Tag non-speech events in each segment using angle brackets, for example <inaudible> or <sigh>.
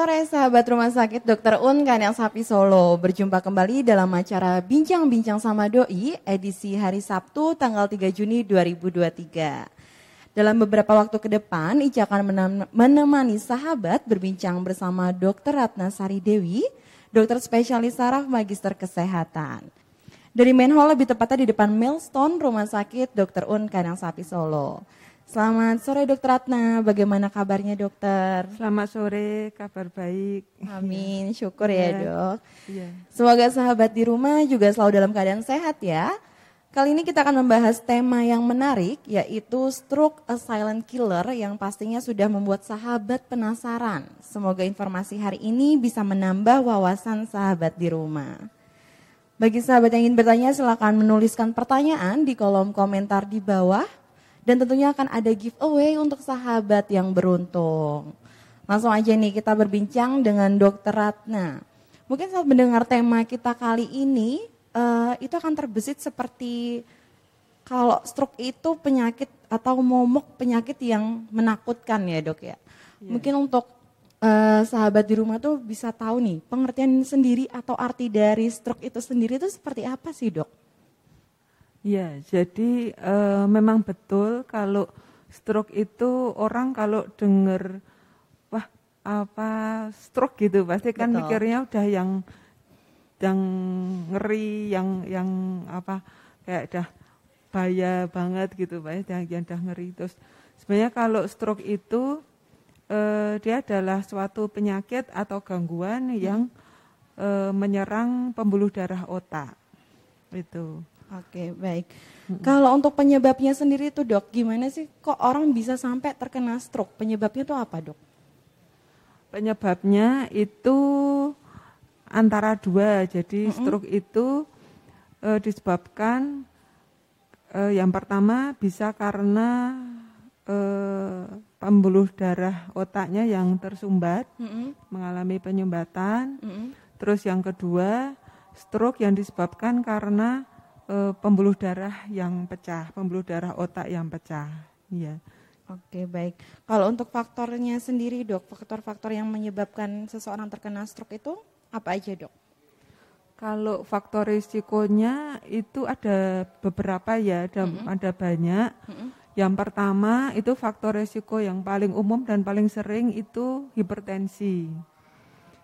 Sore sahabat rumah sakit Dr. Un Kanel Sapi Solo. Berjumpa kembali dalam acara Bincang-Bincang sama Doi edisi hari Sabtu tanggal 3 Juni 2023. Dalam beberapa waktu ke depan, Ica akan menemani sahabat berbincang bersama Dr. Ratna Sari Dewi, dokter spesialis saraf magister kesehatan. Dari main hall lebih tepatnya di depan Milestone Rumah Sakit Dr. Un Kanel Sapi Solo. Selamat sore Dokter Ratna, bagaimana kabarnya dokter? Selamat sore, kabar baik. Amin, syukur ya, ya dok. Ya. Semoga sahabat di rumah juga selalu dalam keadaan sehat ya. Kali ini kita akan membahas tema yang menarik yaitu stroke a silent killer yang pastinya sudah membuat sahabat penasaran. Semoga informasi hari ini bisa menambah wawasan sahabat di rumah. Bagi sahabat yang ingin bertanya silakan menuliskan pertanyaan di kolom komentar di bawah dan tentunya akan ada giveaway untuk sahabat yang beruntung. Langsung aja nih kita berbincang dengan Dokter Ratna. Mungkin saat mendengar tema kita kali ini, uh, itu akan terbesit seperti kalau stroke itu penyakit atau momok penyakit yang menakutkan ya dok ya. Yeah. Mungkin untuk uh, sahabat di rumah tuh bisa tahu nih pengertian sendiri atau arti dari stroke itu sendiri itu seperti apa sih dok? Ya, jadi e, memang betul kalau stroke itu orang kalau dengar wah apa stroke gitu pasti kan betul. mikirnya udah yang yang ngeri, yang yang apa kayak udah bahaya banget gitu, Pak, yang, yang udah ngeri terus. Sebenarnya kalau stroke itu e, dia adalah suatu penyakit atau gangguan hmm. yang e, menyerang pembuluh darah otak. Itu. Oke, baik. Hmm. Kalau untuk penyebabnya sendiri itu dok, gimana sih kok orang bisa sampai terkena stroke? Penyebabnya itu apa dok? Penyebabnya itu antara dua. Jadi -hmm. stroke itu e, disebabkan e, yang pertama bisa karena e, pembuluh darah otaknya yang tersumbat, -hmm. mengalami penyumbatan. -hmm. Terus yang kedua, stroke yang disebabkan karena uh, pembuluh darah yang pecah, pembuluh darah otak yang pecah. Ya. Oke baik. Kalau untuk faktornya sendiri dok, faktor-faktor yang menyebabkan seseorang terkena stroke itu apa aja dok? Kalau faktor risikonya itu ada beberapa ya, ada, mm -hmm. ada banyak. Mm -hmm. Yang pertama itu faktor risiko yang paling umum dan paling sering itu hipertensi.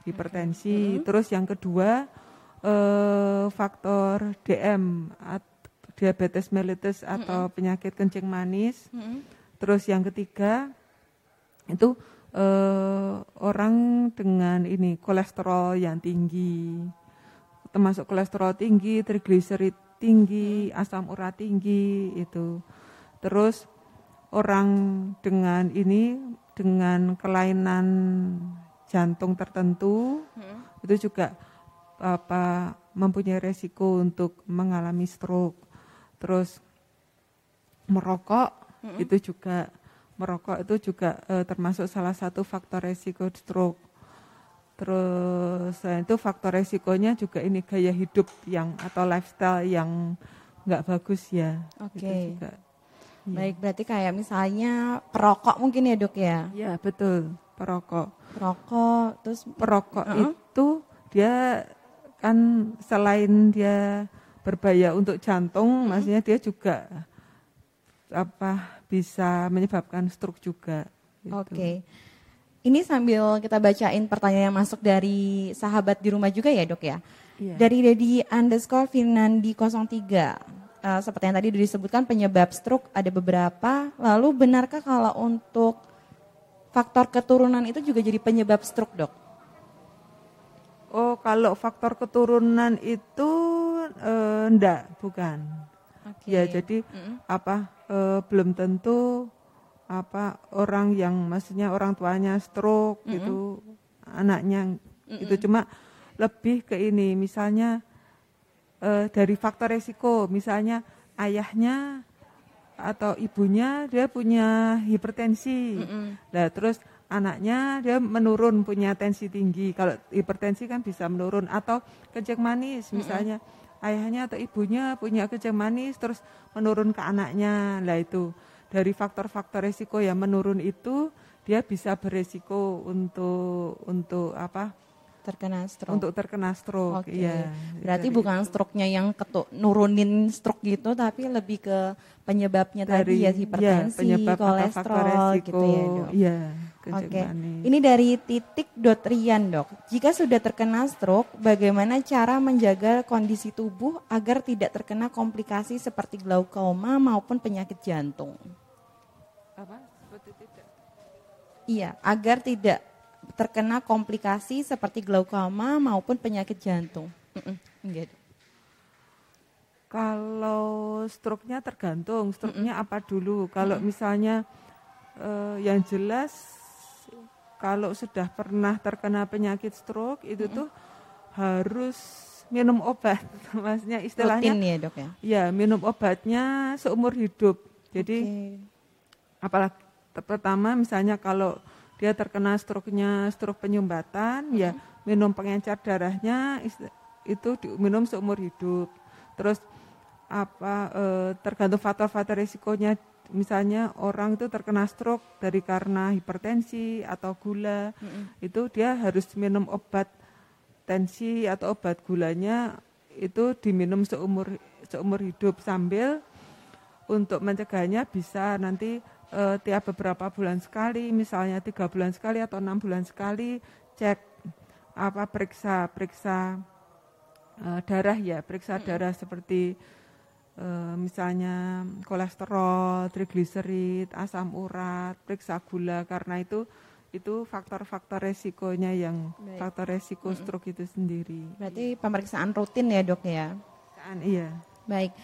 Hipertensi. Mm -hmm. Terus yang kedua eh, faktor DM diabetes mellitus atau mm -hmm. penyakit kencing manis. Mm -hmm. Terus yang ketiga itu eh, orang dengan ini kolesterol yang tinggi, termasuk kolesterol tinggi, trigliserid tinggi, asam urat tinggi itu. Terus orang dengan ini dengan kelainan jantung tertentu hmm. itu juga apa mempunyai resiko untuk mengalami stroke. Terus merokok mm-hmm. itu juga merokok itu juga e, termasuk salah satu faktor resiko stroke. Terus itu faktor resikonya juga ini gaya hidup yang atau lifestyle yang nggak bagus ya. Oke. Okay. Ya. Baik, berarti kayak misalnya perokok mungkin ya dok ya? Ya betul, perokok. Perokok, terus perokok uh -uh. itu dia kan selain dia berbahaya untuk jantung, hmm. maksudnya dia juga apa bisa menyebabkan stroke juga. Gitu. Oke. Okay. Ini sambil kita bacain pertanyaan yang masuk dari sahabat di rumah juga ya dok ya. Yeah. Dari Dedi underscore Finandi 03. Uh, seperti yang tadi disebutkan penyebab stroke ada beberapa. Lalu benarkah kalau untuk faktor keturunan itu juga jadi penyebab stroke dok? Oh, kalau faktor keturunan itu eh, enggak, bukan. Okay. Ya, jadi mm -hmm. apa eh, belum tentu apa orang yang maksudnya orang tuanya stroke mm -hmm. gitu, anaknya mm -hmm. itu cuma lebih ke ini misalnya eh, dari faktor resiko, misalnya ayahnya atau ibunya dia punya hipertensi. Mm -hmm. Nah, terus anaknya dia menurun punya tensi tinggi. Kalau hipertensi kan bisa menurun atau kencing manis misalnya mm -hmm. ayahnya atau ibunya punya kencing manis terus menurun ke anaknya. Lah itu. dari faktor-faktor resiko yang menurun itu dia bisa beresiko untuk untuk apa terkena stroke. Untuk terkena stroke, Oke. iya. Berarti Dari bukan stroke-nya yang ketuk nurunin stroke gitu, tapi lebih ke penyebabnya tadi ya hipertensi, penyebab atau faktor kolesterol resiko, gitu ya dok. Iya, Oke, manis. ini dari titik dot Rian dok. Jika sudah terkena stroke, bagaimana cara menjaga kondisi tubuh agar tidak terkena komplikasi seperti glaukoma maupun penyakit jantung? apa? Seperti tidak. Iya, agar tidak terkena komplikasi seperti glaukoma maupun penyakit jantung. Enggak. Kalau stroke-nya tergantung, stroke-nya apa dulu. Kalau misalnya eh, yang jelas kalau sudah pernah terkena penyakit stroke itu tuh harus minum obat. <laughs> Maksudnya istilahnya Rutin ya dok ya. ya minum obatnya seumur hidup. Jadi Oke. apalagi pertama misalnya kalau dia terkena stroke-nya stroke penyumbatan ya minum pengencer darahnya itu diminum seumur hidup terus apa eh, tergantung faktor-faktor risikonya misalnya orang itu terkena stroke dari karena hipertensi atau gula itu dia harus minum obat tensi atau obat gulanya itu diminum seumur seumur hidup sambil untuk mencegahnya bisa nanti eh, tiap beberapa bulan sekali, misalnya tiga bulan sekali atau enam bulan sekali cek apa periksa periksa eh, darah ya, periksa darah seperti eh, misalnya kolesterol, trigliserid, asam urat, periksa gula karena itu itu faktor-faktor resikonya yang Baik. faktor resiko stroke itu sendiri. Berarti pemeriksaan rutin ya dok ya. Kan, iya. Baik.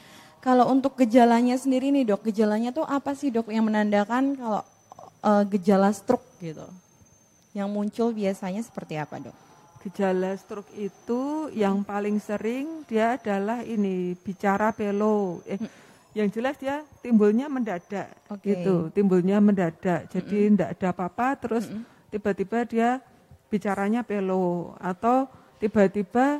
Kalau untuk gejalanya sendiri nih dok, gejalanya tuh apa sih dok yang menandakan kalau eh, gejala stroke gitu? Yang muncul biasanya seperti apa dok? Gejala stroke itu yang paling sering dia adalah ini bicara pelo. Eh, yang jelas dia timbulnya mendadak Oke. gitu, timbulnya mendadak. Jadi tidak ada apa-apa terus tiba-tiba dia bicaranya pelo atau tiba-tiba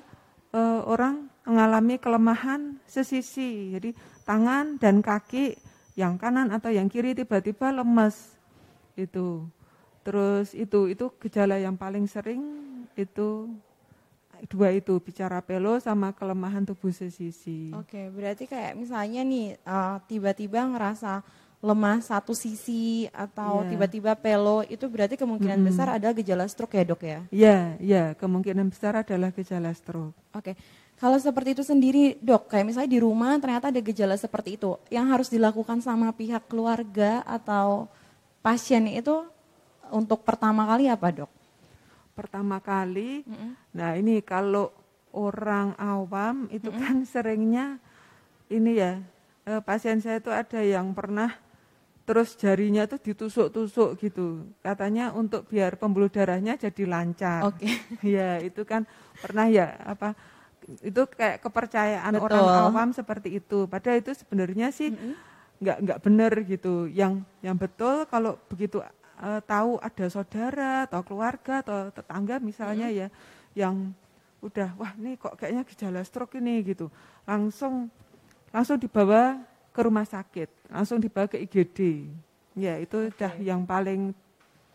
eh, orang mengalami kelemahan sesisi. Jadi tangan dan kaki yang kanan atau yang kiri tiba-tiba lemes. Itu. Terus itu itu gejala yang paling sering itu dua itu bicara pelo sama kelemahan tubuh sesisi. Oke, berarti kayak misalnya nih eh, tiba-tiba ngerasa lemah satu sisi atau Iya. tiba-tiba pelo itu berarti kemungkinan besar ada gejala stroke ya dok ya? Ya, ya, kemungkinan besar adalah gejala stroke. Oke, kalau seperti itu sendiri dok, kayak misalnya di rumah ternyata ada gejala seperti itu, yang harus dilakukan sama pihak keluarga atau pasien itu untuk pertama kali apa dok? Pertama kali, nah ini kalau orang awam itu kan seringnya ini ya, eh, pasien saya itu ada yang pernah terus jarinya tuh ditusuk-tusuk gitu. Katanya untuk biar pembuluh darahnya jadi lancar. Oke. <laughs> ya, itu kan pernah ya apa itu kayak kepercayaan Betul. orang awam seperti itu. Padahal itu sebenarnya sih nggak nggak benar gitu. Yang yang betul kalau begitu eh, tahu ada saudara atau keluarga atau tetangga misalnya ya yang udah wah ini kok kayaknya gejala stroke ini gitu. Langsung langsung dibawa ke rumah sakit, langsung dibawa ke IGD. Ya, itu udah yang paling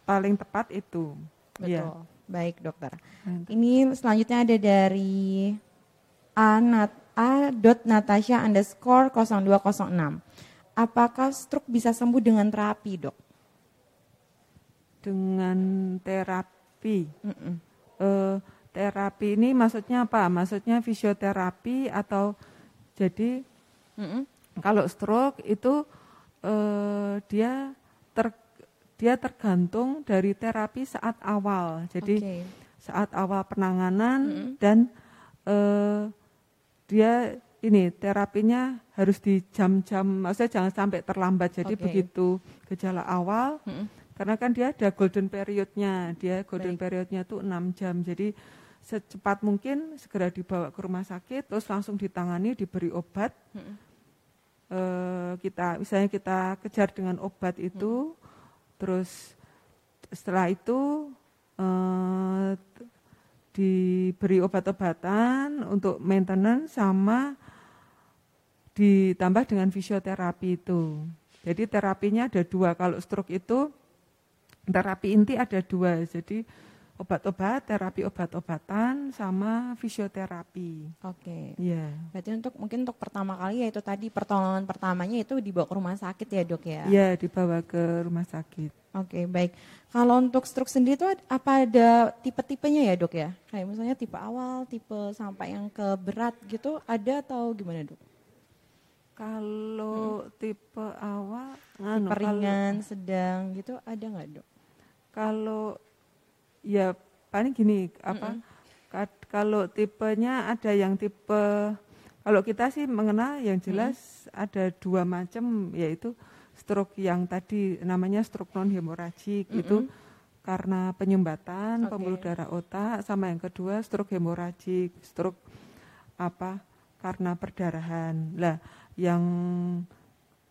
paling tepat itu. Betul. Ya. Baik dokter. Mantap. Ini selanjutnya ada dari A, Nat, A. Natasha underscore 0206. Apakah stroke bisa sembuh dengan terapi dok? Dengan terapi. Mm-mm. Eh, terapi ini maksudnya apa? Maksudnya fisioterapi atau jadi Mm-mm. kalau stroke itu eh, dia ter dia tergantung dari terapi saat awal. Jadi Oke. saat awal penanganan dan eh, dia ini terapinya harus di jam-jam, maksudnya jangan sampai terlambat. Jadi Oke. begitu gejala awal, Mm-mm. Karena kan dia ada golden periodnya, dia golden Baik. periodnya tuh 6 jam. Jadi secepat mungkin segera dibawa ke rumah sakit, terus langsung ditangani, diberi obat. Mm-mm. Eh, kita misalnya kita kejar dengan obat itu, terus setelah itu t- diberi obat-obatan untuk maintenance sama ditambah dengan fisioterapi itu. Jadi terapinya ada dua. Kalau stroke itu terapi inti ada dua. Jadi obat-obat, terapi obat-obatan, sama fisioterapi. Oke. Iya. Berarti untuk mungkin untuk pertama kali yaitu tadi pertolongan pertamanya itu dibawa ke rumah sakit ya dok ya? Iya, dibawa ke rumah sakit. Oke, baik. Kalau untuk stroke sendiri itu apa ada tipe-tipenya ya dok ya? Kayak misalnya tipe awal, tipe sampai yang ke berat gitu, ada atau gimana dok? Kalau hmm. tipe awal, tipe ringan, sedang gitu, ada nggak dok? Kalau ya paling gini apa mm -mm. kalau tipenya ada yang tipe kalau kita sih mengenal yang jelas mm ada dua macam yaitu stroke yang tadi namanya stroke non hemoragik mm -hmm. itu karena penyumbatan okay. pembuluh darah otak sama yang kedua stroke hemoragik stroke apa karena perdarahan lah yang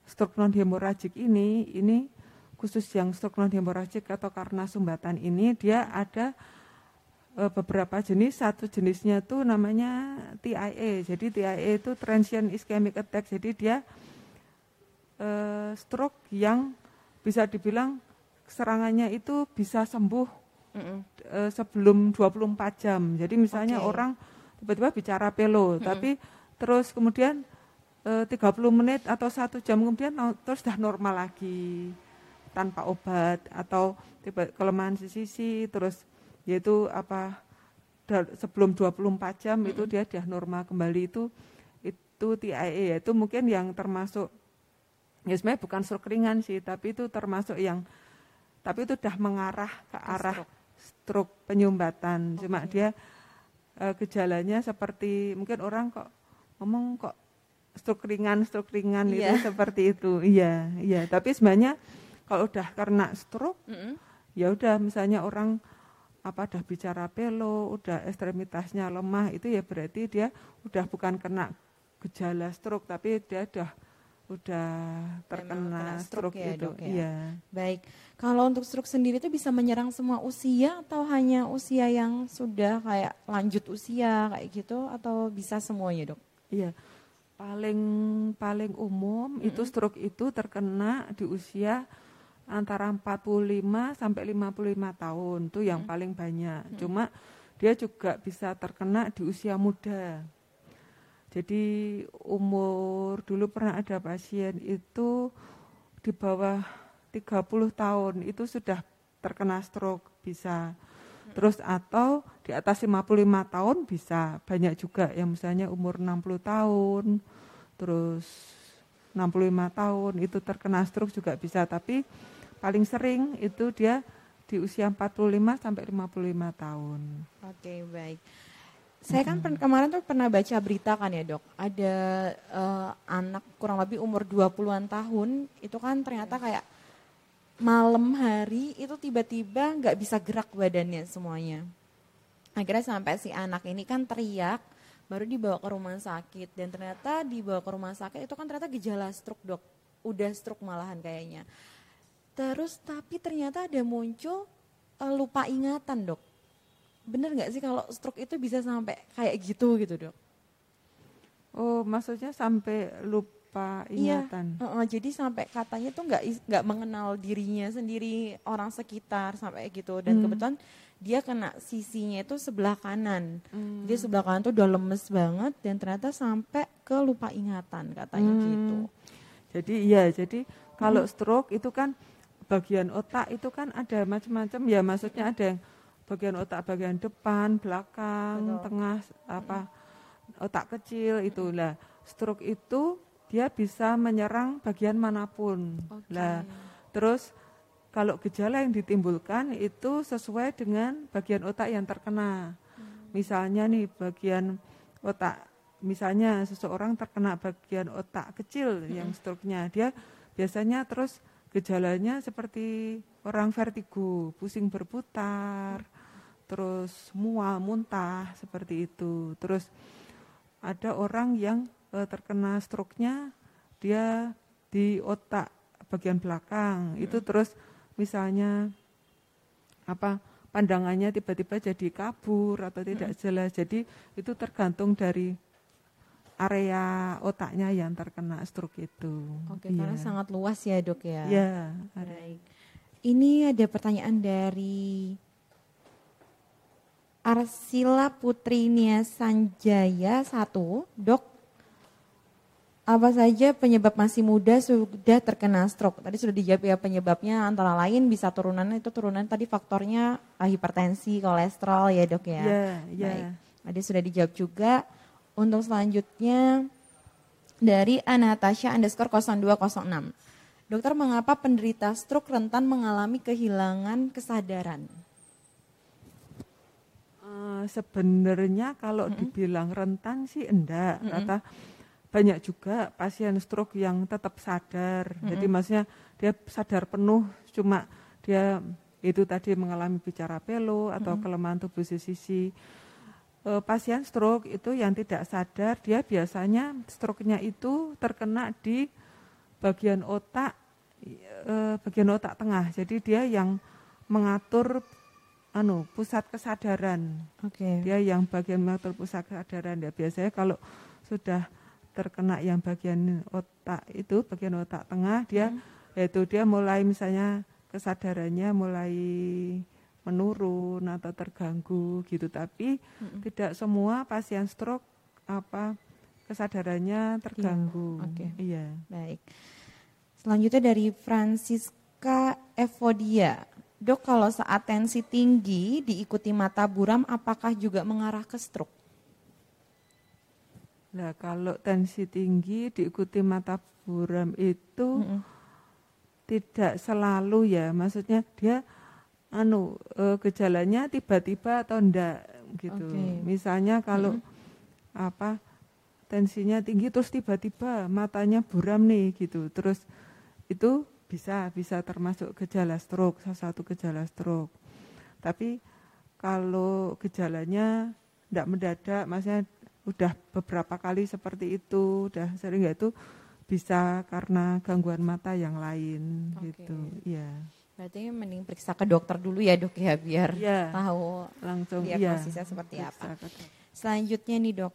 stroke non hemoragik ini ini khusus yang stroke non hemoragik atau karena sumbatan ini dia ada e, beberapa jenis satu jenisnya tuh namanya TIA jadi TIA itu transient ischemic attack jadi dia e, stroke yang bisa dibilang serangannya itu bisa sembuh mm -mm. e, sebelum 24 jam jadi misalnya okay. orang tiba-tiba bicara pelo mm -mm. tapi terus kemudian e, 30 menit atau satu jam kemudian terus sudah normal lagi tanpa obat atau tiba kelemahan sisi terus yaitu apa sebelum 24 jam itu dia dia normal kembali itu itu TIA itu mungkin yang termasuk ya sebenarnya bukan stroke ringan sih tapi itu termasuk yang tapi itu sudah mengarah ke arah stroke, stroke penyumbatan. Okay. cuma dia e, gejalanya seperti mungkin orang kok ngomong kok stroke ringan stroke ringan yeah. itu seperti itu. Iya iya. Tapi sebenarnya kalau udah karena stroke, mm -hmm. ya udah misalnya orang apa udah bicara pelo, udah ekstremitasnya lemah, itu ya berarti dia udah bukan kena gejala stroke, tapi dia udah udah terkena stroke, stroke ya, itu. Dok, ya. Iya. Baik. Kalau untuk stroke sendiri itu bisa menyerang semua usia atau hanya usia yang sudah kayak lanjut usia kayak gitu atau bisa semuanya, Dok? Iya. Paling paling umum mm -hmm. itu stroke itu terkena di usia antara 45 sampai 55 tahun itu yang hmm. paling banyak. Hmm. Cuma dia juga bisa terkena di usia muda. Jadi umur dulu pernah ada pasien itu di bawah 30 tahun itu sudah terkena stroke bisa. Hmm. Terus atau di atas 55 tahun bisa banyak juga yang misalnya umur 60 tahun terus 65 tahun itu terkena stroke juga bisa tapi paling sering itu dia di usia 45 sampai 55 tahun. Oke, baik. Saya kan hmm. kemarin tuh pernah baca berita kan ya, Dok. Ada uh, anak kurang lebih umur 20-an tahun itu kan ternyata kayak malam hari itu tiba-tiba nggak bisa gerak badannya semuanya. Akhirnya sampai si anak ini kan teriak, baru dibawa ke rumah sakit dan ternyata dibawa ke rumah sakit itu kan ternyata gejala stroke, Dok. Udah stroke malahan kayaknya. Terus tapi ternyata ada muncul uh, lupa ingatan dok. Bener nggak sih kalau stroke itu bisa sampai kayak gitu gitu dok? Oh maksudnya sampai lupa iya, ingatan? Iya, uh, uh, jadi sampai katanya tuh nggak nggak mengenal dirinya sendiri orang sekitar sampai gitu dan hmm. kebetulan dia kena sisinya itu sebelah kanan. Hmm. Dia sebelah kanan tuh udah lemes banget dan ternyata sampai ke lupa ingatan katanya hmm. gitu. Jadi iya, jadi kalau hmm. stroke itu kan bagian otak itu kan ada macam-macam ya maksudnya ada yang bagian otak bagian depan, belakang, Betul. tengah apa otak kecil itulah. Stroke itu dia bisa menyerang bagian mana pun. Okay. Lah terus kalau gejala yang ditimbulkan itu sesuai dengan bagian otak yang terkena. Hmm. Misalnya nih bagian otak misalnya seseorang terkena bagian otak kecil hmm. yang stroke-nya, dia biasanya terus gejalanya seperti orang vertigo, pusing berputar, terus mual, muntah seperti itu. Terus ada orang yang e, terkena stroke-nya dia di otak bagian belakang. Hmm. Itu terus misalnya apa pandangannya tiba-tiba jadi kabur atau tidak hmm. jelas. Jadi itu tergantung dari area otaknya yang terkena stroke itu. Oke, iya. karena sangat luas ya dok ya. Iya. Baik. Ini ada pertanyaan dari Arsila Putri Nia Sanjaya satu, dok apa saja penyebab masih muda sudah terkena stroke? Tadi sudah dijawab ya penyebabnya antara lain bisa turunan itu turunan tadi faktornya hipertensi, kolesterol ya dok ya. Iya, iya. Tadi sudah dijawab juga. Untuk selanjutnya dari Anatasha underscore 0206. Dokter mengapa penderita stroke rentan mengalami kehilangan kesadaran? Uh, sebenarnya kalau mm -hmm. dibilang rentan sih enggak. Mm -hmm. Kata banyak juga pasien stroke yang tetap sadar. Mm -hmm. Jadi maksudnya dia sadar penuh cuma dia itu tadi mengalami bicara pelo atau mm -hmm. kelemahan tubuh sisi. E, pasien stroke itu yang tidak sadar dia biasanya stroke-nya itu terkena di bagian otak e, bagian otak tengah. Jadi dia yang mengatur anu pusat kesadaran. Oke. Okay. Dia yang bagian mengatur pusat kesadaran. Ya biasanya kalau sudah terkena yang bagian otak itu bagian otak tengah dia hmm. yaitu dia mulai misalnya kesadarannya mulai menurun atau terganggu gitu tapi hmm. tidak semua pasien stroke apa kesadarannya terganggu. Iya. Oke. Okay. Iya. Baik. Selanjutnya dari Francisca Evodia. Dok, kalau saat tensi tinggi diikuti mata buram apakah juga mengarah ke stroke? Nah, kalau tensi tinggi diikuti mata buram itu mm -hmm. tidak selalu ya, maksudnya dia anu e, gejalanya tiba-tiba atau enggak gitu. Okay. Misalnya kalau mm -hmm. apa tensinya tinggi terus tiba-tiba matanya buram nih gitu. Terus itu bisa bisa termasuk gejala stroke, salah satu gejala stroke. Tapi kalau gejalanya tidak mendadak, maksudnya udah beberapa kali seperti itu, udah sering nggak itu bisa karena gangguan mata yang lain okay. gitu, ya. Berarti mending periksa ke dokter dulu ya dok ya biar ya, tahu langsung diagnosisnya ya, seperti apa. Selanjutnya nih dok,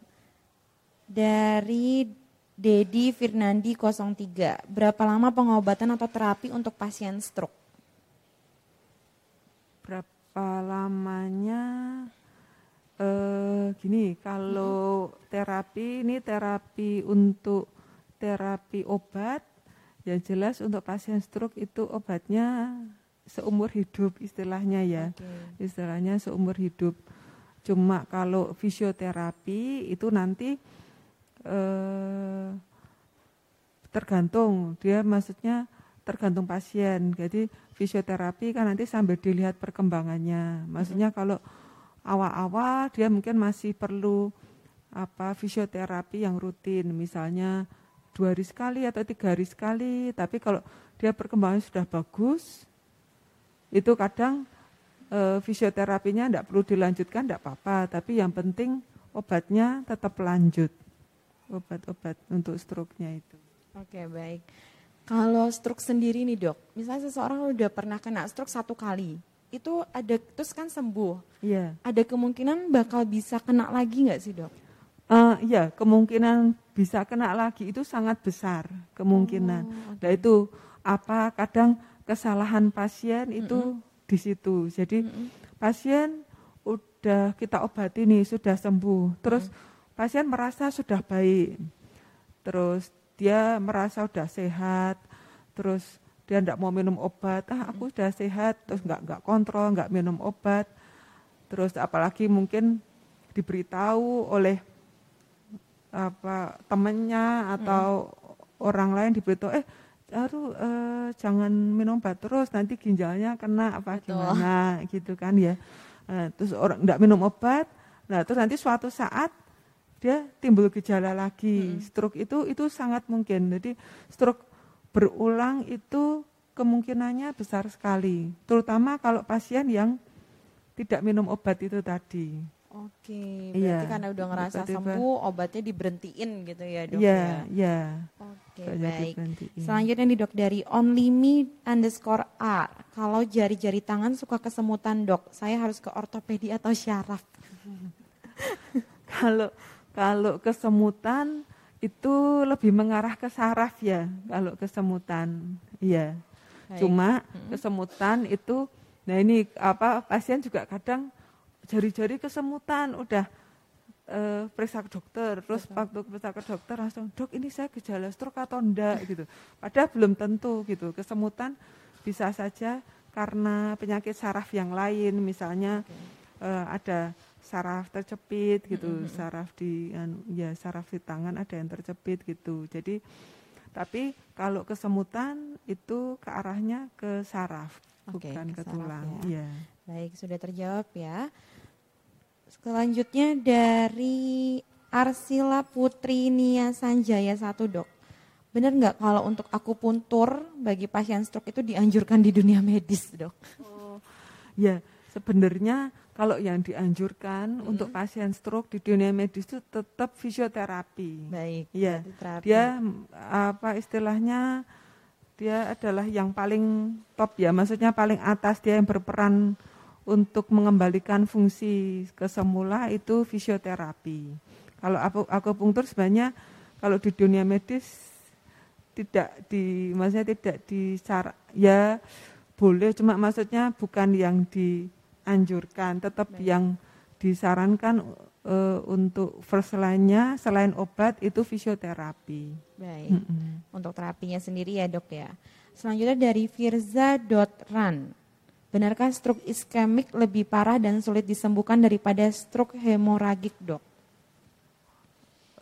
dari Dedi Firnandi 03, berapa lama pengobatan atau terapi untuk pasien stroke? Berapa lamanya? Uh, gini, kalau hmm. terapi ini terapi untuk terapi obat, ya jelas untuk pasien stroke itu obatnya seumur hidup istilahnya ya, okay. istilahnya seumur hidup. Cuma kalau fisioterapi itu nanti uh, tergantung dia maksudnya tergantung pasien. Jadi fisioterapi kan nanti sambil dilihat perkembangannya. Maksudnya kalau awal-awal dia mungkin masih perlu apa fisioterapi yang rutin misalnya dua hari sekali atau tiga hari sekali tapi kalau dia perkembangan sudah bagus itu kadang e, fisioterapinya tidak perlu dilanjutkan tidak apa-apa tapi yang penting obatnya tetap lanjut obat-obat untuk stroke-nya itu oke baik kalau stroke sendiri nih dok misalnya seseorang sudah pernah kena stroke satu kali itu ada terus kan sembuh. Iya. Ada kemungkinan bakal bisa kena lagi nggak sih dok? Uh, iya, kemungkinan bisa kena lagi itu sangat besar kemungkinan. Oh, okay. Nah itu apa kadang kesalahan pasien itu mm -hmm. di situ. Jadi mm -hmm. pasien udah kita obati nih sudah sembuh, terus mm -hmm. pasien merasa sudah baik, terus dia merasa sudah sehat, terus dia tidak mau minum obat ah aku sudah sehat terus nggak nggak kontrol nggak minum obat terus apalagi mungkin diberitahu oleh apa temennya atau hmm. orang lain diberitahu eh aduh eh, jangan minum obat terus nanti ginjalnya kena apa Betul. gimana gitu kan ya nah, terus orang nggak minum obat nah terus nanti suatu saat dia timbul gejala lagi hmm. stroke itu itu sangat mungkin jadi stroke berulang itu kemungkinannya besar sekali, terutama kalau pasien yang tidak minum obat itu tadi. Oke, berarti iya, karena udah ngerasa sembuh, obatnya diberhentiin gitu ya dok iya, ya? Iya, Oke, baik. Selanjutnya nih dok, dari only me underscore R. Kalau jari-jari tangan suka kesemutan dok, saya harus ke ortopedi atau syaraf? <laughs> kalau kalau kesemutan, itu lebih mengarah ke saraf ya kalau kesemutan. Iya. Cuma kesemutan itu nah ini apa pasien juga kadang jari-jari kesemutan udah uh, periksa ke dokter terus Betul. waktu periksa ke dokter langsung dok ini saya gejala stroke atau enggak gitu padahal belum tentu gitu kesemutan bisa saja karena penyakit saraf yang lain misalnya okay. uh, eh, ada saraf tercepit gitu, mm -hmm. saraf di ya saraf di tangan ada yang tercepit gitu. Jadi tapi kalau kesemutan itu ke arahnya ke saraf Oke, bukan ke, ke tulang. Ya. ya. Baik, sudah terjawab ya. Selanjutnya dari Arsila Putri Nia Sanjaya satu dok. Benar nggak kalau untuk akupuntur bagi pasien stroke itu dianjurkan di dunia medis dok? Oh, ya sebenarnya kalau yang dianjurkan hmm. untuk pasien stroke di dunia medis itu tetap fisioterapi. Baik. Ya, dia apa istilahnya dia adalah yang paling top ya, maksudnya paling atas dia yang berperan untuk mengembalikan fungsi kesemula itu fisioterapi. Kalau aku akupunktur sebenarnya kalau di dunia medis tidak di maksudnya tidak di ya boleh cuma maksudnya bukan yang di anjurkan, tetap Baik. yang disarankan uh, untuk first line-nya selain obat itu fisioterapi. Baik. Mm -hmm. Untuk terapinya sendiri ya, Dok ya. Selanjutnya dari firza.run. Benarkah stroke iskemik lebih parah dan sulit disembuhkan daripada stroke hemoragik, Dok?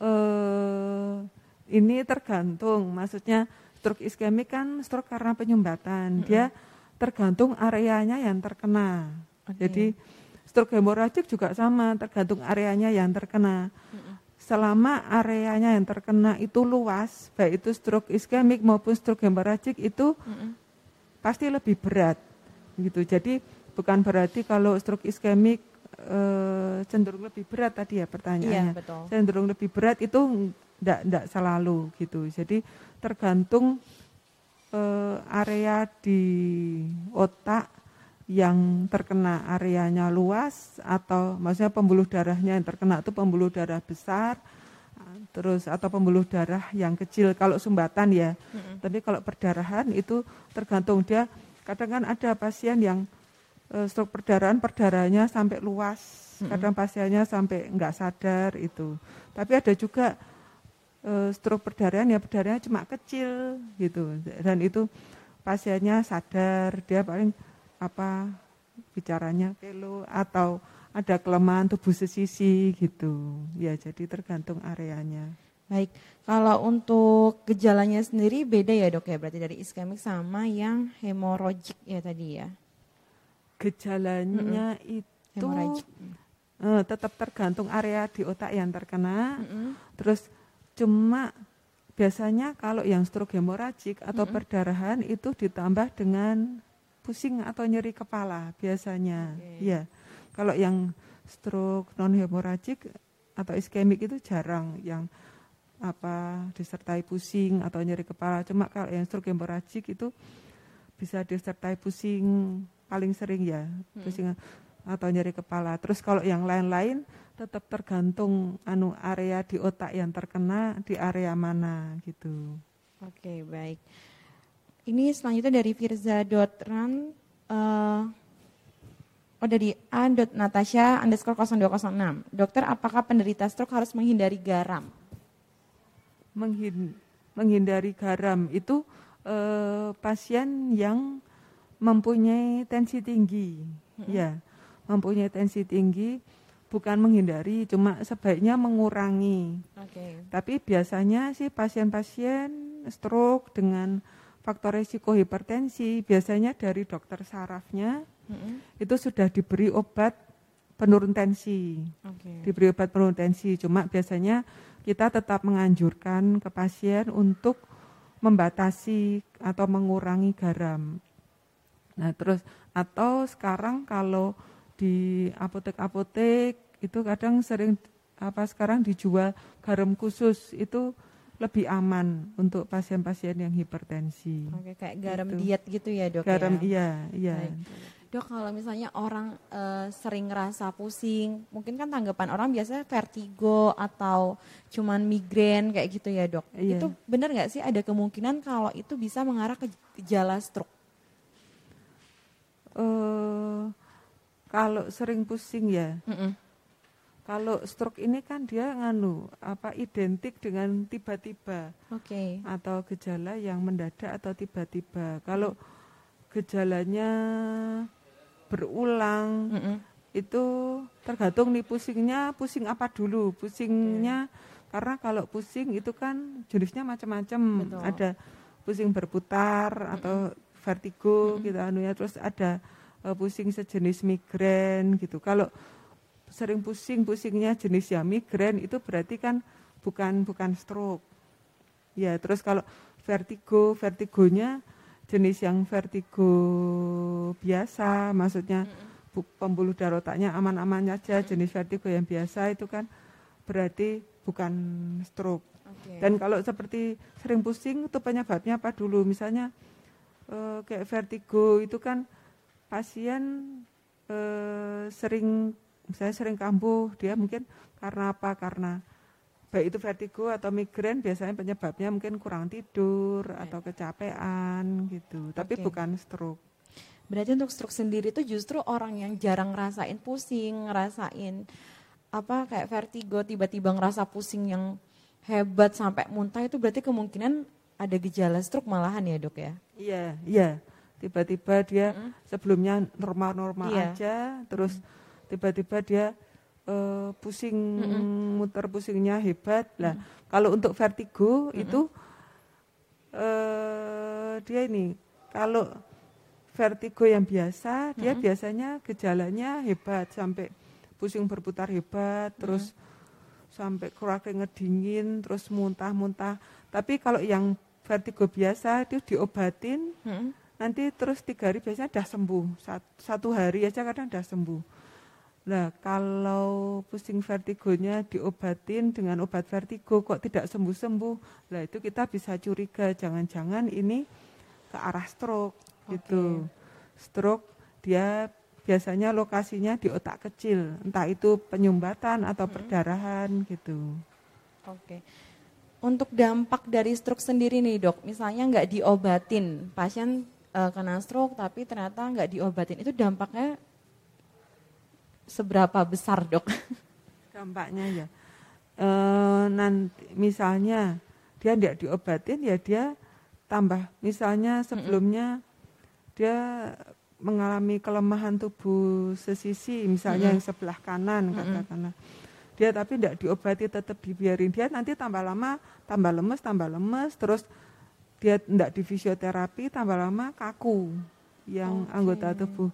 Uh, ini tergantung, maksudnya stroke iskemik kan stroke karena penyumbatan. Mm -hmm. Dia tergantung areanya yang terkena. Okay. Jadi stroke hemoragik juga sama, tergantung areanya yang terkena. Selama areanya yang terkena itu luas, baik itu stroke iskemik maupun stroke hemoragik itu pasti lebih berat. Gitu. Jadi bukan berarti kalau stroke iskemik e, cenderung lebih berat tadi ya pertanyaannya. Iya, betul. Cenderung lebih berat itu enggak enggak selalu gitu. Jadi tergantung e, area di otak yang terkena areanya luas atau maksudnya pembuluh darahnya yang terkena itu pembuluh darah besar terus atau pembuluh darah yang kecil kalau sumbatan ya. Mm-hmm. tapi kalau perdarahan itu tergantung dia. Kadang kan ada pasien yang uh, stroke perdarahan perdarahannya sampai luas. Mm-hmm. kadang pasiennya sampai enggak sadar itu. Tapi ada juga uh, stroke perdarahan ya perdarahannya cuma kecil gitu. Dan itu pasiennya sadar dia paling apa bicaranya pelo atau ada kelemahan tubuh sesisi gitu. Ya, jadi tergantung areanya. Baik, kalau untuk gejalanya sendiri beda ya dok ya, berarti dari iskemik sama yang hemoragik ya tadi ya? Gejalanya mm -hmm. itu uh, tetap tergantung area di otak yang terkena, mm -hmm. terus cuma biasanya kalau yang stroke hemoragik atau mm -hmm. perdarahan itu ditambah dengan pusing atau nyeri kepala biasanya. Okay. Ya. Kalau yang stroke non hemoragik atau iskemik itu jarang yang apa disertai pusing atau nyeri kepala. Cuma kalau yang stroke hemoragik itu bisa disertai pusing paling sering ya, hmm. pusing atau nyeri kepala. Terus kalau yang lain-lain tetap tergantung anu area di otak yang terkena di area mana gitu. Oke, okay, baik. Ini selanjutnya dari Firza.ran uh, Oh dari A. Natasha underscore 0206. Dokter, apakah penderita stroke harus menghindari garam? Menghin, menghindari garam itu uh, pasien yang mempunyai tensi tinggi, hmm. ya, mempunyai tensi tinggi, bukan menghindari, cuma sebaiknya mengurangi. Okay. Tapi biasanya sih pasien-pasien stroke dengan faktor risiko hipertensi biasanya dari dokter sarafnya mm-hmm. itu sudah diberi obat penurun tensi, okay. diberi obat penurun tensi. Cuma biasanya kita tetap menganjurkan ke pasien untuk membatasi atau mengurangi garam. Nah terus atau sekarang kalau di apotek-apotek itu kadang sering apa sekarang dijual garam khusus itu lebih aman untuk pasien-pasien yang hipertensi. Oke, kayak garam gitu. diet gitu ya dok garam, ya? iya, iya. Dok, kalau misalnya orang uh, sering ngerasa pusing, mungkin kan tanggapan orang biasanya vertigo atau cuman migrain kayak gitu ya dok. Iya. Itu benar nggak sih ada kemungkinan kalau itu bisa mengarah ke gejala stroke? Uh, kalau sering pusing ya, mm -mm. Kalau stroke ini kan dia nganu apa identik dengan tiba-tiba, okay. atau gejala yang mendadak atau tiba-tiba. Kalau gejalanya berulang mm -hmm. itu tergantung nih pusingnya pusing apa dulu pusingnya okay. karena kalau pusing itu kan jenisnya macam-macam ada pusing berputar mm -hmm. atau vertigo mm -hmm. gitu anunya terus ada uh, pusing sejenis migrain gitu kalau sering pusing pusingnya jenis ya migrain itu berarti kan bukan bukan stroke ya terus kalau vertigo vertigonya jenis yang vertigo biasa, maksudnya pembuluh darah otaknya aman-aman saja, jenis vertigo yang biasa itu kan berarti bukan stroke. Okay. Dan kalau seperti sering pusing itu penyebabnya apa dulu? Misalnya e, kayak vertigo itu kan pasien e, sering misalnya sering kambuh, dia mungkin karena apa? Karena baik itu vertigo atau migrain biasanya penyebabnya mungkin kurang tidur okay. atau kecapean gitu, tapi okay. bukan stroke. Berarti untuk stroke sendiri itu justru orang yang jarang ngerasain pusing, ngerasain apa kayak vertigo, tiba-tiba ngerasa pusing yang hebat sampai muntah itu berarti kemungkinan ada gejala stroke malahan ya dok ya? Iya, iya. Tiba-tiba dia mm. sebelumnya normal-normal iya. aja, terus tiba-tiba dia uh, pusing mm -hmm. muter pusingnya hebat lah. Mm -hmm. Kalau untuk vertigo mm -hmm. itu uh, dia ini kalau vertigo yang biasa mm -hmm. dia biasanya gejalanya hebat sampai pusing berputar hebat, mm -hmm. terus sampai keringet dingin, terus muntah-muntah. Tapi kalau yang vertigo biasa itu diobatin, mm -hmm. nanti terus tiga hari biasanya sudah sembuh. Satu hari aja kadang sudah sembuh. Nah, kalau pusing vertigonya diobatin dengan obat vertigo kok tidak sembuh-sembuh, lah itu kita bisa curiga jangan-jangan ini ke arah stroke okay. gitu. Stroke dia biasanya lokasinya di otak kecil, entah itu penyumbatan atau hmm. perdarahan gitu. Oke. Okay. Untuk dampak dari stroke sendiri nih dok, misalnya nggak diobatin, pasien uh, kena stroke tapi ternyata nggak diobatin, itu dampaknya seberapa besar dok? <laughs> Dampaknya ya, e, nanti misalnya dia tidak diobatin ya dia tambah, misalnya sebelumnya mm -hmm. dia mengalami kelemahan tubuh sesisi, misalnya mm -hmm. yang sebelah kanan mm -hmm. katakanlah, dia tapi tidak diobati tetap dibiarin dia nanti tambah lama tambah lemes tambah lemes terus dia tidak di fisioterapi tambah lama kaku yang okay. anggota tubuh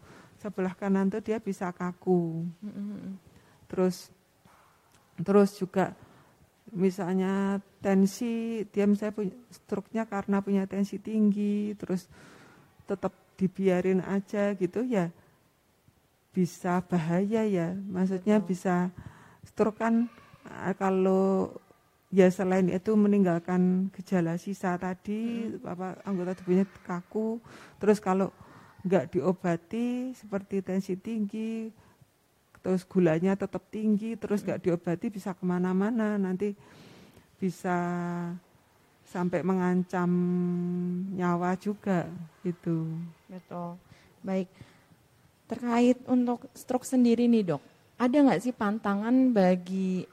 sebelah kanan tuh dia bisa kaku. Terus terus juga misalnya tensi dia misalnya punya struknya karena punya tensi tinggi terus tetap dibiarin aja gitu ya bisa bahaya ya maksudnya Betul. bisa stroke kan eh, kalau ya selain itu meninggalkan gejala sisa tadi hmm. apa anggota tubuhnya kaku terus kalau nggak diobati seperti tensi tinggi terus gulanya tetap tinggi terus nggak diobati bisa ke mana-mana. Nanti bisa sampai mengancam nyawa juga itu betul. Baik. Terkait untuk stroke sendiri nih dok ada nggak sih pantangan bagi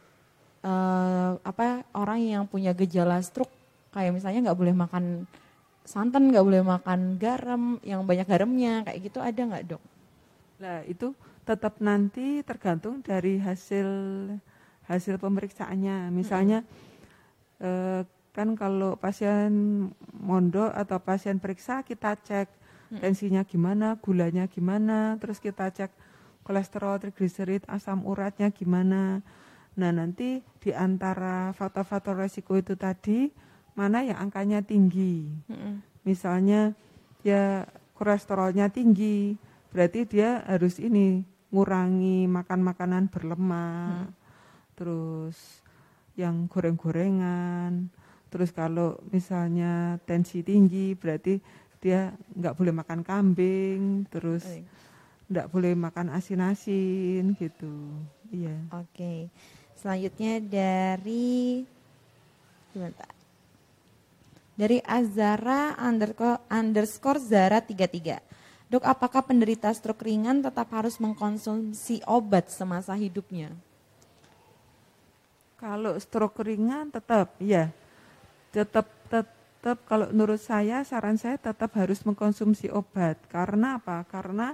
uh, apa orang yang punya gejala stroke? Kayak misalnya nggak boleh makan santan nggak boleh makan garam yang banyak garamnya kayak gitu ada nggak dok? Nah itu tetap nanti tergantung dari hasil hasil pemeriksaannya. Misalnya hmm. eh, kan kalau pasien mondok atau pasien periksa kita cek hmm. tensinya gimana, gulanya gimana, terus kita cek kolesterol, trigliserid, asam uratnya gimana. Nah nanti di antara faktor-faktor resiko itu tadi mana yang angkanya tinggi. Mm-hmm. Misalnya ya kolesterolnya tinggi, berarti dia harus ini ngurangi makan makanan berlemak, mm. terus yang goreng-gorengan, terus kalau misalnya tensi tinggi berarti dia nggak boleh makan kambing, terus enggak boleh makan asin-asin gitu. Iya. Oke. Selanjutnya dari sebentar. Dari Azara underscore, underscore Zara 33. Dok, apakah penderita stroke ringan tetap harus mengkonsumsi obat semasa hidupnya? Kalau stroke ringan tetap, ya. Tetap tetap kalau menurut saya saran saya tetap harus mengkonsumsi obat. Karena apa? Karena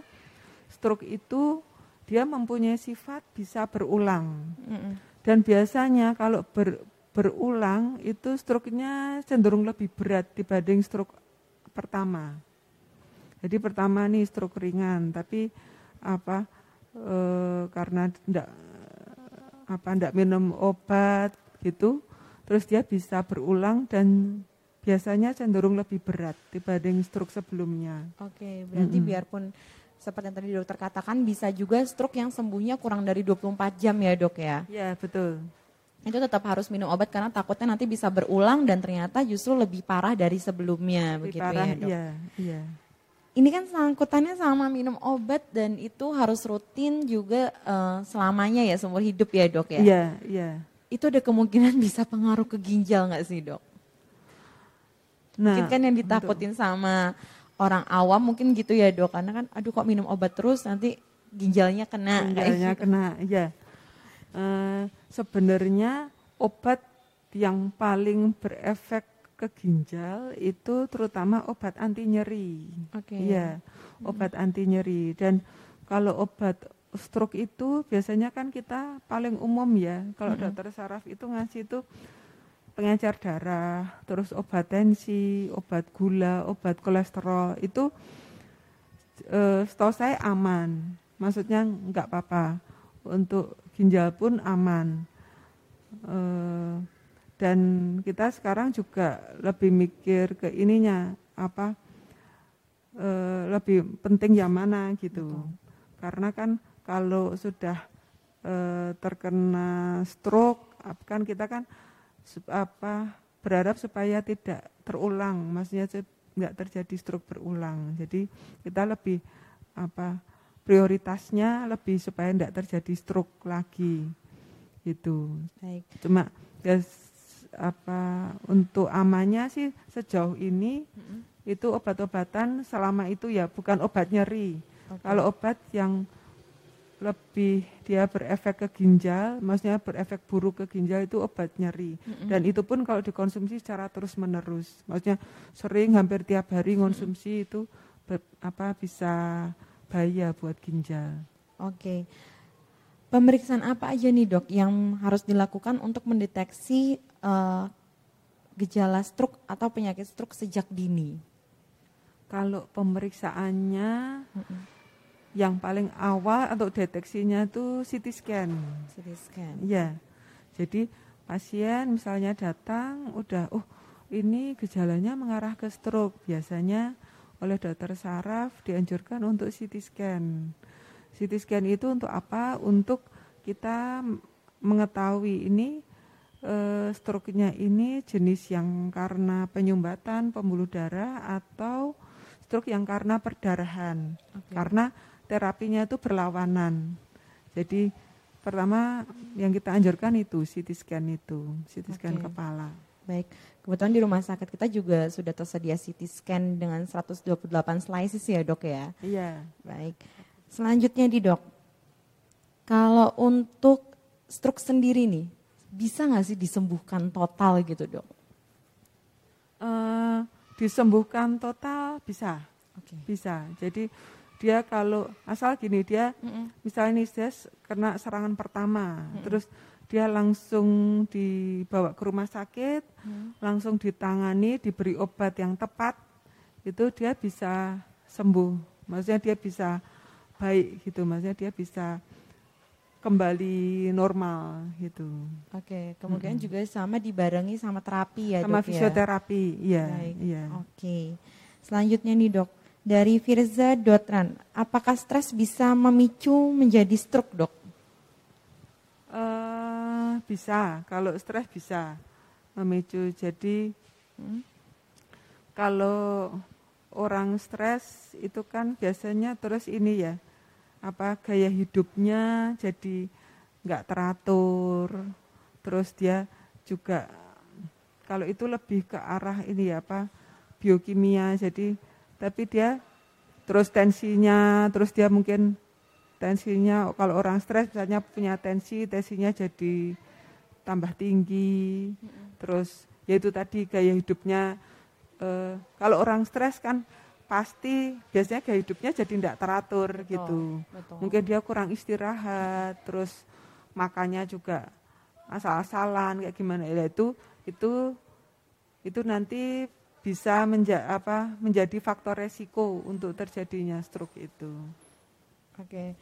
stroke itu dia mempunyai sifat bisa berulang. Mm -mm. Dan biasanya kalau ber, berulang itu stroke-nya cenderung lebih berat dibanding stroke pertama. Jadi pertama nih stroke ringan, tapi apa e, karena tidak apa ndak minum obat gitu, terus dia bisa berulang dan biasanya cenderung lebih berat dibanding stroke sebelumnya. Oke, berarti mm -hmm. biarpun seperti yang tadi dokter katakan bisa juga stroke yang sembuhnya kurang dari 24 jam ya dok ya? Ya betul. Itu tetap harus minum obat karena takutnya nanti bisa berulang dan ternyata justru lebih parah dari sebelumnya lebih begitu ya, parah, ya dok? Iya, iya. Ini kan sangkutannya sama minum obat dan itu harus rutin juga uh, selamanya ya seumur hidup ya dok ya? Iya, iya. Itu ada kemungkinan <laughs> bisa pengaruh ke ginjal nggak sih dok? Nah, Mungkin kan yang ditakutin untuk... sama orang awam mungkin gitu ya dok karena kan aduh kok minum obat terus nanti ginjalnya kena ginjalnya <laughs> kena ya uh, sebenarnya obat yang paling berefek ke ginjal itu terutama obat anti nyeri okay. ya obat hmm. anti nyeri dan kalau obat stroke itu biasanya kan kita paling umum ya kalau hmm. dokter saraf itu ngasih itu pengencer darah, terus obat tensi, obat gula, obat kolesterol itu e, setahu saya aman. Maksudnya enggak apa-apa. Untuk ginjal pun aman. E, dan kita sekarang juga lebih mikir ke ininya apa e, lebih penting yang mana gitu. Betul. Karena kan kalau sudah e, terkena stroke kan kita kan apa berharap supaya tidak terulang, maksudnya tidak terjadi stroke berulang. Jadi kita lebih apa prioritasnya lebih supaya tidak terjadi stroke lagi itu. Baik. Cuma ya apa untuk amannya sih sejauh ini mm -hmm. itu obat-obatan selama itu ya bukan obat nyeri. Okay. Kalau obat yang lebih dia berefek ke ginjal, maksudnya berefek buruk ke ginjal itu obat nyeri. Mm-hmm. Dan itu pun kalau dikonsumsi secara terus menerus, maksudnya sering hampir tiap hari konsumsi mm-hmm. itu ber, apa bisa bahaya buat ginjal. Oke. Pemeriksaan apa aja nih dok yang harus dilakukan untuk mendeteksi uh, gejala stroke atau penyakit stroke sejak dini? Kalau pemeriksaannya yang paling awal untuk deteksinya itu CT scan. CT scan. Ya. Jadi pasien misalnya datang udah oh ini gejalanya mengarah ke stroke. Biasanya oleh dokter saraf dianjurkan untuk CT scan. CT scan itu untuk apa? Untuk kita mengetahui ini e, stroke-nya ini jenis yang karena penyumbatan pembuluh darah atau stroke yang karena perdarahan. Okay. Karena terapinya itu berlawanan. Jadi pertama yang kita anjurkan itu CT scan itu, CT scan okay. kepala. Baik, kebetulan di rumah sakit kita juga sudah tersedia CT scan dengan 128 slices ya dok ya? Iya. Baik, selanjutnya di dok, kalau untuk stroke sendiri nih, bisa nggak sih disembuhkan total gitu dok? Uh, disembuhkan total bisa, okay. bisa. Jadi dia kalau asal gini dia mm -mm. misalnya nih dia kena serangan pertama mm -mm. terus dia langsung dibawa ke rumah sakit mm. langsung ditangani diberi obat yang tepat itu dia bisa sembuh maksudnya dia bisa baik gitu maksudnya dia bisa kembali normal gitu. Oke, kemudian hmm. juga sama dibarengi sama terapi ya sama dok ya? fisioterapi, iya. Iya. Oke. Selanjutnya nih dok, dari Firza Dotran, apakah stres bisa memicu menjadi stroke dok? Bisa, kalau stres bisa memicu. Jadi hmm, kalau orang stres itu kan biasanya terus ini ya, apa gaya hidupnya jadi nggak teratur terus dia juga kalau itu lebih ke arah ini ya apa biokimia jadi tapi dia terus tensinya terus dia mungkin tensinya kalau orang stres misalnya punya tensi tensinya jadi tambah tinggi terus yaitu tadi gaya hidupnya eh, kalau orang stres kan pasti biasanya gaya hidupnya jadi tidak teratur betul, gitu betul. mungkin dia kurang istirahat terus makannya juga asal-asalan kayak gimana ya itu itu itu nanti bisa menja apa, menjadi faktor resiko untuk terjadinya stroke itu. Oke,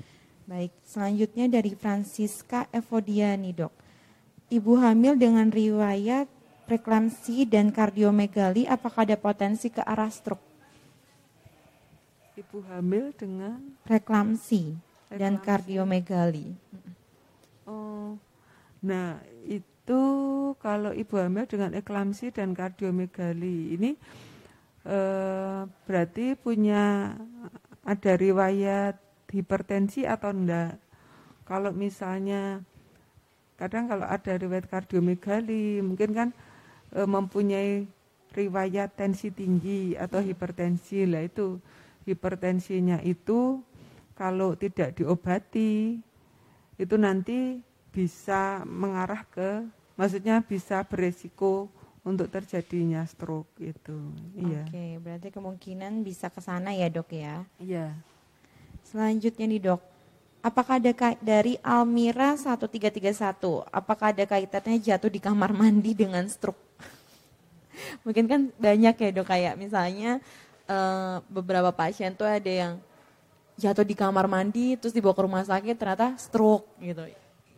baik. Selanjutnya dari Francisca Evodiani dok. Ibu hamil dengan riwayat preeklamsi dan kardiomegali, apakah ada potensi ke arah stroke? Ibu hamil dengan preeklamsi dan kardiomegali. Oh, nah itu itu kalau ibu hamil dengan eklamsi dan kardiomegali ini eh, berarti punya ada riwayat hipertensi atau enggak. Kalau misalnya kadang kalau ada riwayat kardiomegali mungkin kan e, mempunyai riwayat tensi tinggi atau hipertensi lah itu hipertensinya itu kalau tidak diobati itu nanti bisa mengarah ke maksudnya bisa beresiko untuk terjadinya stroke itu. Iya. Oke, berarti kemungkinan bisa ke sana ya, Dok ya. Iya. Selanjutnya nih, Dok. Apakah ada dari Almira 1331, apakah ada kaitannya jatuh di kamar mandi dengan stroke? <laughs> Mungkin kan banyak ya, Dok, kayak misalnya uh, beberapa pasien tuh ada yang jatuh di kamar mandi terus dibawa ke rumah sakit ternyata stroke gitu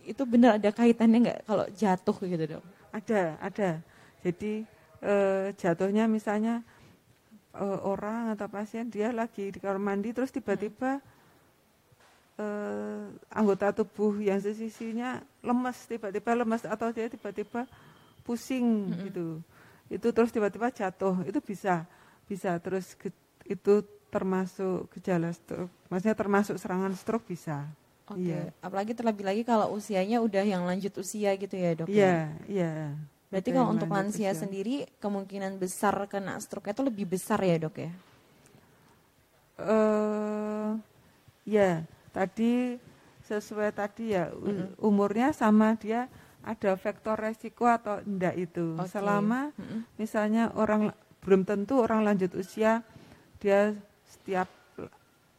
itu benar ada kaitannya nggak kalau jatuh gitu dok? Ada, ada. Jadi e, jatuhnya misalnya e, orang atau pasien dia lagi di kamar mandi terus tiba-tiba e, anggota tubuh yang sesisinya lemas, tiba-tiba lemas atau dia tiba-tiba pusing hmm. gitu. Itu terus tiba-tiba jatuh, itu bisa bisa terus ke, itu termasuk gejala stroke. Maksudnya termasuk serangan stroke bisa. Oke, okay. iya. apalagi terlebih lagi kalau usianya udah yang lanjut usia gitu ya dok? Iya, yeah, iya. Yeah. Berarti kalau untuk lansia usia. sendiri kemungkinan besar kena stroke itu lebih besar ya dok ya? Uh, ya, tadi sesuai tadi ya mm-hmm. umurnya sama dia ada faktor resiko atau enggak itu. Okay. Selama mm-hmm. misalnya orang belum tentu orang lanjut usia dia setiap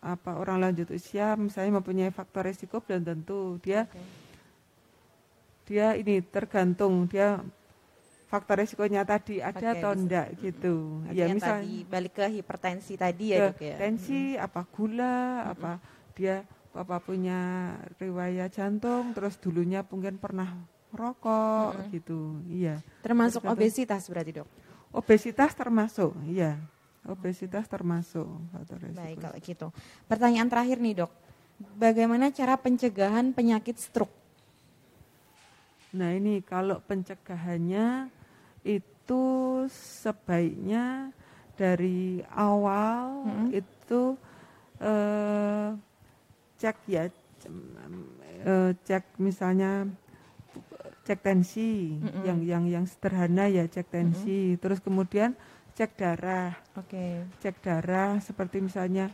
apa orang lanjut usia misalnya mempunyai faktor risiko belum tentu dia okay. dia ini tergantung dia faktor risikonya tadi ada okay, atau enggak gitu ya misalnya tadi, balik ke hipertensi tadi ya dok ya tensi hmm. apa gula hmm. apa dia apa punya riwayat jantung terus dulunya mungkin pernah rokok hmm. gitu iya termasuk obesitas berarti dok obesitas termasuk iya Obesitas termasuk faktor resiko. Baik kalau gitu. Pertanyaan terakhir nih dok, bagaimana cara pencegahan penyakit stroke? Nah ini kalau pencegahannya itu sebaiknya dari awal hmm. itu uh, cek ya uh, cek misalnya cek tensi mm -hmm. yang yang yang sederhana ya cek tensi mm -hmm. terus kemudian cek darah. Oke. Okay. Cek darah seperti misalnya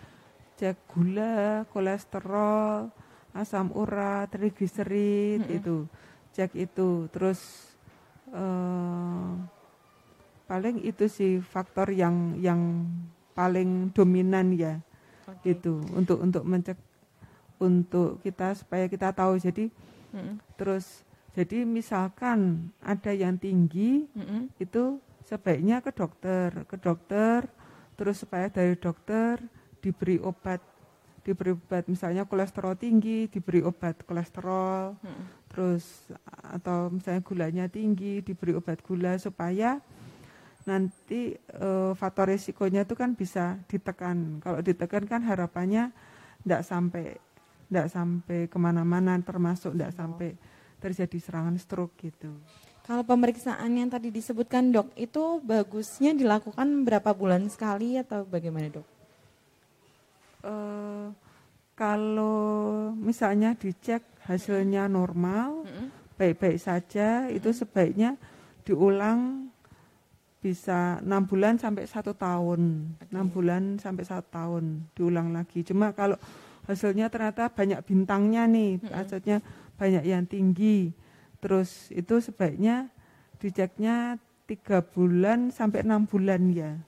cek gula, kolesterol, asam urat, trigliserid mm -hmm. itu. Cek itu. Terus uh, paling itu sih faktor yang yang paling dominan ya. Okay. Itu untuk untuk mencek untuk kita supaya kita tahu. Jadi mm terus jadi misalkan ada yang tinggi mm itu sebaiknya ke dokter, ke dokter, terus supaya dari dokter diberi obat, diberi obat misalnya kolesterol tinggi, diberi obat kolesterol, hmm. terus atau misalnya gulanya tinggi, diberi obat gula supaya nanti e, faktor risikonya itu kan bisa ditekan. Kalau ditekan kan harapannya tidak sampai tidak sampai ke mana-mana, termasuk tidak oh. sampai terjadi serangan stroke gitu. Kalau pemeriksaan yang tadi disebutkan dok, itu bagusnya dilakukan berapa bulan sekali atau bagaimana dok? Uh, kalau misalnya dicek hasilnya normal, baik-baik saja, itu sebaiknya diulang bisa enam bulan sampai satu tahun, enam bulan sampai satu tahun diulang lagi. Cuma kalau hasilnya ternyata banyak bintangnya nih, maksudnya banyak yang tinggi, terus itu sebaiknya diceknya tiga bulan sampai enam bulan ya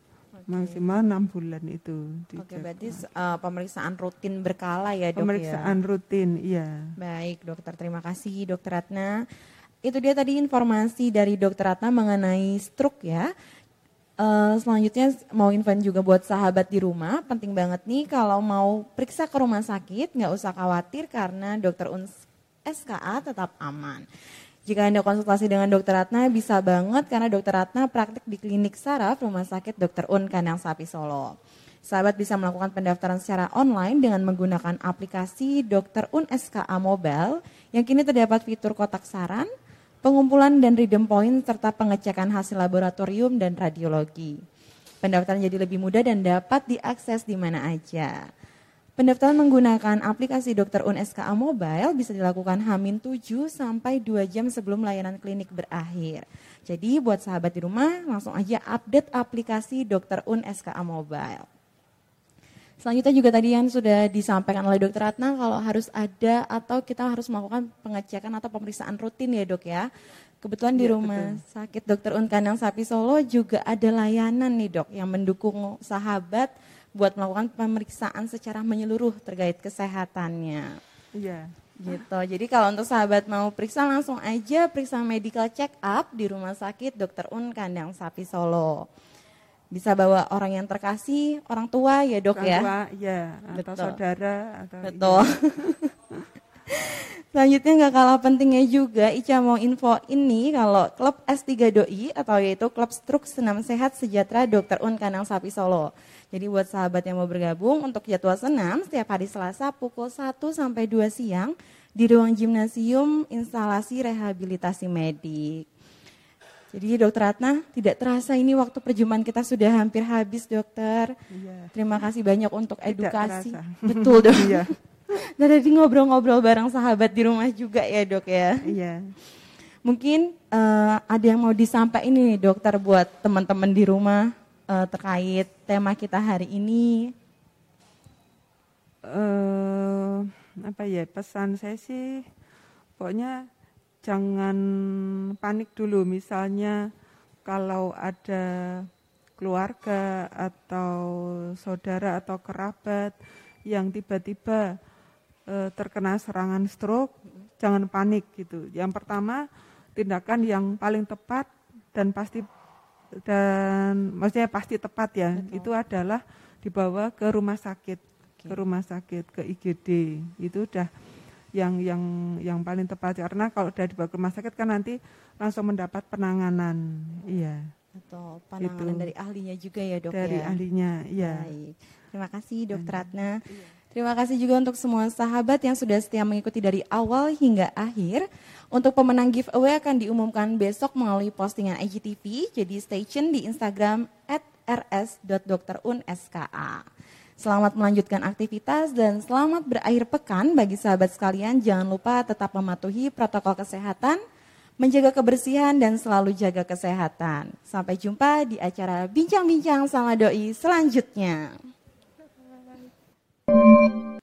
maksimal enam bulan itu. Oke, okay, berarti uh, pemeriksaan rutin berkala ya dok Pemeriksaan ya? rutin, iya. Baik dokter, terima kasih dokter Ratna. Itu dia tadi informasi dari dokter Ratna mengenai stroke ya. Uh, selanjutnya mau info juga buat sahabat di rumah, penting banget nih kalau mau periksa ke rumah sakit nggak usah khawatir karena dokter UNS SKA tetap aman. Jika Anda konsultasi dengan dokter Ratna bisa banget karena dokter Ratna praktik di klinik saraf Rumah Sakit Dr. Un Kandang Sapi Solo. Sahabat bisa melakukan pendaftaran secara online dengan menggunakan aplikasi Dr. Un SKA Mobile yang kini terdapat fitur kotak saran, pengumpulan dan redeem point serta pengecekan hasil laboratorium dan radiologi. Pendaftaran jadi lebih mudah dan dapat diakses di mana aja. Pendaftaran menggunakan aplikasi Dokter Un SKA Mobile bisa dilakukan Hamin 7 sampai 2 jam sebelum layanan klinik berakhir. Jadi buat sahabat di rumah langsung aja update aplikasi Dokter Un SKA Mobile. Selanjutnya juga tadi yang sudah disampaikan oleh Dokter Ratna kalau harus ada atau kita harus melakukan pengecekan atau pemeriksaan rutin ya dok ya. Kebetulan di ya, rumah betul. sakit Dokter Un Kandang Sapi Solo juga ada layanan nih dok yang mendukung sahabat buat melakukan pemeriksaan secara menyeluruh terkait kesehatannya. Iya. Gitu. Jadi kalau untuk sahabat mau periksa langsung aja periksa medical check up di Rumah Sakit Dr. Un Kandang Sapi Solo. Bisa bawa orang yang terkasih, orang tua ya dok orang ya. Tua, ya, atau Betul. saudara atau Betul. Iya. <laughs> Selanjutnya nggak kalah pentingnya juga Ica mau info ini kalau klub S3 Doi atau yaitu klub struk senam sehat sejahtera Dr. Un Kandang Sapi Solo. Jadi buat sahabat yang mau bergabung untuk jadwal senam setiap hari Selasa pukul 1 sampai 2 siang di ruang gimnasium instalasi rehabilitasi medik. Jadi dokter Ratna, tidak terasa ini waktu perjumpaan kita sudah hampir habis dokter. Iya. Terima kasih banyak untuk edukasi. Betul dok. Iya. <laughs> Dan tadi ngobrol-ngobrol bareng sahabat di rumah juga ya dok ya. Iya. Mungkin uh, ada yang mau disampaikan ini dokter buat teman-teman di rumah uh, terkait tema kita hari ini? Uh, apa ya pesan saya sih, pokoknya jangan panik dulu. Misalnya kalau ada keluarga atau saudara atau kerabat yang tiba-tiba uh, terkena serangan stroke, jangan panik gitu. Yang pertama tindakan yang paling tepat dan pasti dan maksudnya pasti tepat ya Betul. itu adalah dibawa ke rumah sakit okay. ke rumah sakit ke IGD itu udah yang yang yang paling tepat karena kalau udah dibawa ke rumah sakit kan nanti langsung mendapat penanganan iya atau penanganan itu. dari ahlinya juga ya dok dari ya? ahlinya iya terima kasih dokter Ratna iya. Terima kasih juga untuk semua sahabat yang sudah setia mengikuti dari awal hingga akhir. Untuk pemenang giveaway akan diumumkan besok melalui postingan IGTV, jadi stay tune di Instagram at rs.dokterunska. Selamat melanjutkan aktivitas dan selamat berakhir pekan bagi sahabat sekalian. Jangan lupa tetap mematuhi protokol kesehatan, menjaga kebersihan dan selalu jaga kesehatan. Sampai jumpa di acara Bincang-Bincang sama Doi selanjutnya. Thank you.